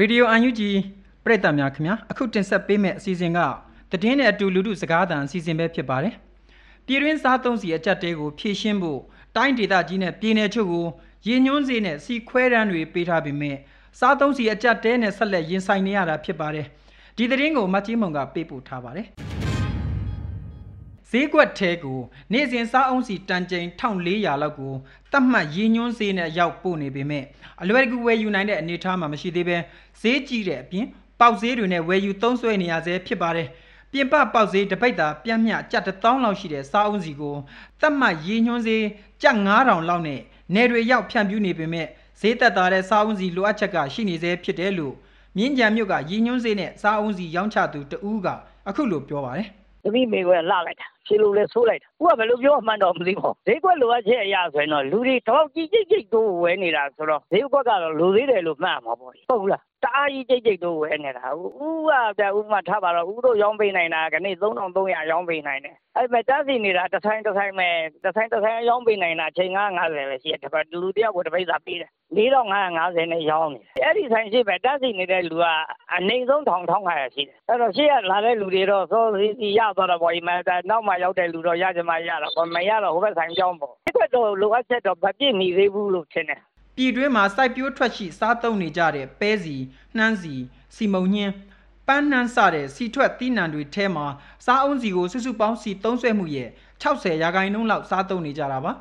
ရေဒီယိုအန်ယူဂျီပရိသတ်များခင်ဗျာအခုတင်ဆက်ပေးမယ့်အစီအစဉ်ကသတင်းနဲ့အတူလူထုစကားသံအစီအစဉ်ပဲဖြစ်ပါတယ်ပြည်တွင်းစားသုံးစီအကြက်တဲကိုဖြည့်ရှင်းဖို့တိုင်းဒေသကြီးနဲ့ပြည်နယ်ချုပ်ကိုရည်ညွှန်းစေနဲ့စီခွဲတန်းတွေပေးထားပေမဲ့စားသုံးစီအကြက်တဲနဲ့ဆက်လက်ရင်ဆိုင်နေရတာဖြစ်ပါတယ်ဒီသတင်းကိုမတ်ကြီးမုံကပေးပို့ထားပါတယ် ဈေးကွက်ထဲကိုနေ့စဉ်စားအုံးစီတန်ချိန်1400လောက်ကိုတတ်မှတ်ရည်ညွှန်းဈေးနဲ့ရောက်ပို့နေပေမဲ့အလွယ်တကူဝယ်ယူနိုင်တဲ့အနေအထားမှာမရှိသေးပဲဈေးကြီးတဲ့အပြင်ပေါက်ဈေးတွေနဲ့ဝယ်ယူသုံးစွဲနေရဆဲဖြစ်ပါတယ်ပြင်ပပေါက်ဈေးတစ်ပိတ်တာပြန့်မျှကျပ်1000လောက်ရှိတဲ့စားအုံးစီကိုတတ်မှတ်ရည်ညွှန်းဈေးကျပ်9000လောက်နဲ့နယ်တွေရောက်ဖြန့်ဖြူးနေပေမဲ့ဈေးသက်သာတဲ့စားအုံးစီလိုအပ်ချက်ကရှိနေသေးဖြစ်တယ်လို့မြင်းကြံမြို့ကရည်ညွှန်းဈေးနဲ့စားအုံးစီရောင်းချသူတဦးကအခုလိုပြောပါတယ်သမီးမိကွယ်လှလိုက်တာ ဖြေလို့လဲဆိုးလိုက်တာဦးကဘယ်လိုပြောမှန်းတော့မသိဘူးဈေးကွက်လိုအပ်ချက်အရာဆိုရင်တော့လူတွေတော့ကြည့်ကြည့်ကြည့်တို့ဝဲနေတာဆိုတော့ဈေးကွက်ကတော့လူသေးတယ်လို့မှတ်မှာပေါ့ဟုတ်ဘူးလား တအားကြီးကြိတ်ကြိတ်တို့ဝဲနေတာဦးကပြဦးမှထားပါတော့ဦးတို့ရောင်းပေးနိုင်တာခဏ3300ရောင်းပေးနိုင်တယ်အဲ့မဲ့တက်စီနေတာတစ်ဆိုင်တစ်ဆိုင်မဲ့တစ်ဆိုင်တစ်ဆိုင်ရောင်းပေးနိုင်တာချိန်950ပဲရှိတယ်တပတ်လူတယောက်ကိုတစ်ပိတ်သာပေးတယ်4550နဲ့ရောင်းနေတယ်အဲ့ဒီဆိုင်ရှိမဲ့တက်စီနေတဲ့လူကအနိုင်ဆုံးထောင်ထောင်ခါရရှိတယ်အဲ့တော့ရှေ့ကလာတဲ့လူတွေတော့စောစီစီရသွားတော့ပေါ့ဒီမှာနောက်မှရောက်တဲ့လူတော့ရကြမှာရတော့မရတော့ဟိုဘက်ဆိုင်ကြောင်းပေါ့ဒီကတော့လိုအပ်ချက်တော့မပြည့်မီသေးဘူးလို့ထင်တယ် ပြည်တွင်းမှာစိုက်ပျိုးထွက်ရှိစားသုံးနေကြတဲ့ပဲစီနှမ်းစီစီမုံညင်းပန်းနှမ်းစတဲ့စီထွက်သီးနှံတွေထဲမှာစားအုံးစီကိုစုစုပေါင်းစီသုံးဆွဲမှုရဲ့60ရာခိုင်နှုန်းလောက်စားသုံးနေကြတာပါ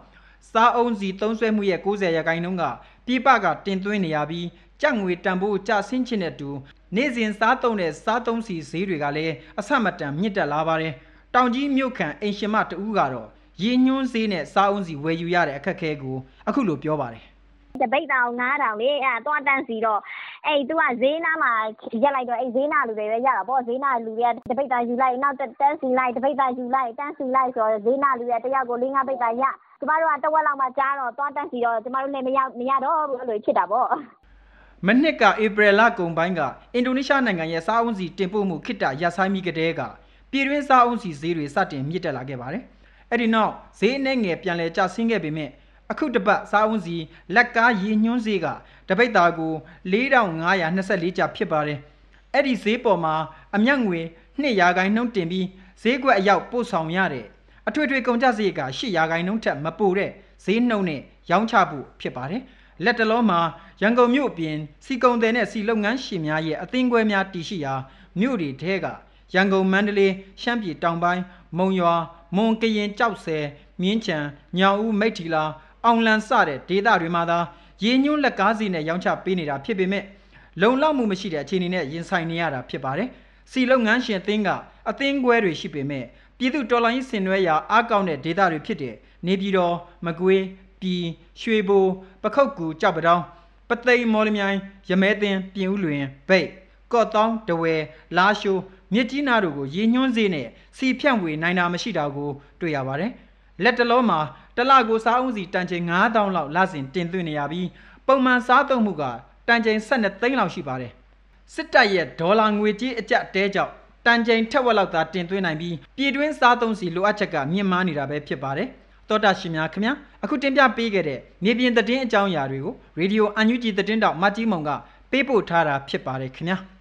စားအုံးစီသုံးဆွဲမှုရဲ့90ရာခိုင်နှုန်းကပြည်ပကတင်သွင်းနေရပြီးကြက်ငွေတန်ဖိုးကျဆင်းခြင်းတဲ့တူနေ့စဉ်စားသုံးတဲ့စားသုံးစီဈေးတွေကလည်းအဆမတန်မြင့်တက်လာပါတယ်တောင်ကြီးမြို့ခံအိမ်ရှင်မတဦးကတော့ရင်းညွှန်းဈေးနဲ့စားအုံးစီဝယ်ယူရတဲ့အခက်အခဲကိုအခုလိုပြောပါတယ် တပိတ်တောင်9000လေအဲ့တော့တန်းစီတော့အဲ့သူကဈေးနားမှာရက်လိုက်တော့အဲ့ဈေးနာလူတွေပဲရတာပေါ့ဈေးနာလူတွေကတပိတ်တာယူလိုက်နောက်တန်းစီလိုက်တပိတ်တာယူလိုက်တန်းစီလိုက်ဆိုတော့ဈေးနာလူတွေတယောက်ကို၄၅ပိတ်တာရကျမတို့ကတဝက်လောက်မှကြားတော့သွားတန်းစီတော့ကျမတို့လည်းမရမရတော့ဘူးအဲ့လိုဖြစ်တာပေါ့မနှစ်ကဧပြီလကုန်ပိုင်းကအင်ဒိုနီးရှားနိုင်ငံရဲ့စားအုံးစီတင်ပို့မှုခိတ္တရပ်ဆိုင်းပြီးကတည်းကပြည်တွင်းစားအုံးစီဈေးတွေစတင်မြင့်တက်လာခဲ့ပါတယ်။အဲ့ဒီနောက်ဈေးအနှဲငယ်ပြန်လည်ကျဆင်းခဲ့ပေမဲ့ အခုတစ်ပတ်စားအုံးစီလက်ကားရည်ညွှန်းဈေးကတပိတ်သားကို4524ကျပ်ဖြစ်ပါတယ်။အဲ့ဒီဈေးပေါ်မှာအမျက်ငွေ2ရာခိုင်နှုန်းတင်ပြီးဈေးကွက်အရောက်ပို့ဆောင်ရတဲ့အထွေထွေကုန်ကျစရိတ်က8ရာခိုင်နှုန်းထက်မပိုတဲ့ဈေးနှုန်းနဲ့ရောင်းချဖို့ဖြစ်ပါတယ်။လက်တလုံးမှာရန်ကုန်မြို့အပြင်စီကုံတယ်နဲ့စီလုပ်ငန်းရှင်များရဲ့အသင်းခွဲများတည်ရှိရာမြို့တွေထဲကရန်ကုန်မန္တလေးရှမ်းပြည်တောင်ပိုင်းမုံရွာမွန်ကရင်ကြောက်ဆယ်မြင်းချံညောင်ဦးမိတ်ထီလာ အောင်လန်စတဲ့ဒေသတွေမှာသာရင်းညွှန်းလက်ကားစီနဲ့ရောင်းချပေးနေတာဖြစ်ပေမဲ့လုံလောက်မှုမရှိတဲ့အခြေအနေနဲ့ရင်ဆိုင်နေရတာဖြစ်ပါတယ်။စီလုပ်ငန်းရှင်အသင်းကအသင်းခွဲတွေရှိပေမဲ့ပြည်သူတော်လိုင်းဆင်နွှဲရာအားကောင်းတဲ့ဒေသတွေဖြစ်တဲ့နေပြည်တော်မကွေးပြည်ရွှေဘိုပခုတ်ကူကြောက်ပတောင်းပသိမ်မော်လမြိုင်ရမဲသင်ပြင်ဦးလွင်ဗိတ်ကော့တောင်းတဝဲလာရှိုးမြစ်ကြီးနားတို့ကိုရည်ညွှန်းစေနဲ့စီဖြန့်ဝေနိုင်တာမရှိတာကိုတွေ့ရပါတယ်။လက်တလုံးမှာ တစ်လကိုစားအုံးစီတန်ချိန်9000လောက်လစဉ်တင်သွင်းနေရပြီးပုံမှန်စားသုံးမှုကတန်ချိန်12သိန်းလောက်ရှိပါတယ်။စစ်တပ်ရဲ့ဒေါ်လာငွေကြေးအကျပ်တဲကြောင့်တန်ချိန်ထက်ဝက်လောက်သာတင်သွင်းနိုင်ပြီးပြည်တွင်းစားသုံးစီလိုအပ်ချက်ကမြင့်မားနေတာပဲဖြစ်ပါတယ်။တောတာရှင်များခင်ဗျာအခုတင်ပြပေးခဲ့တဲ့မြေပြင်သတင်းအကြောင်းအရာတွေကိုရေဒီယိုအန်ယူဂျီသတင်းတောက်မတ်ကြီးမုံကပေးပို့ထားတာဖြစ်ပါတယ်ခင်ဗျာ။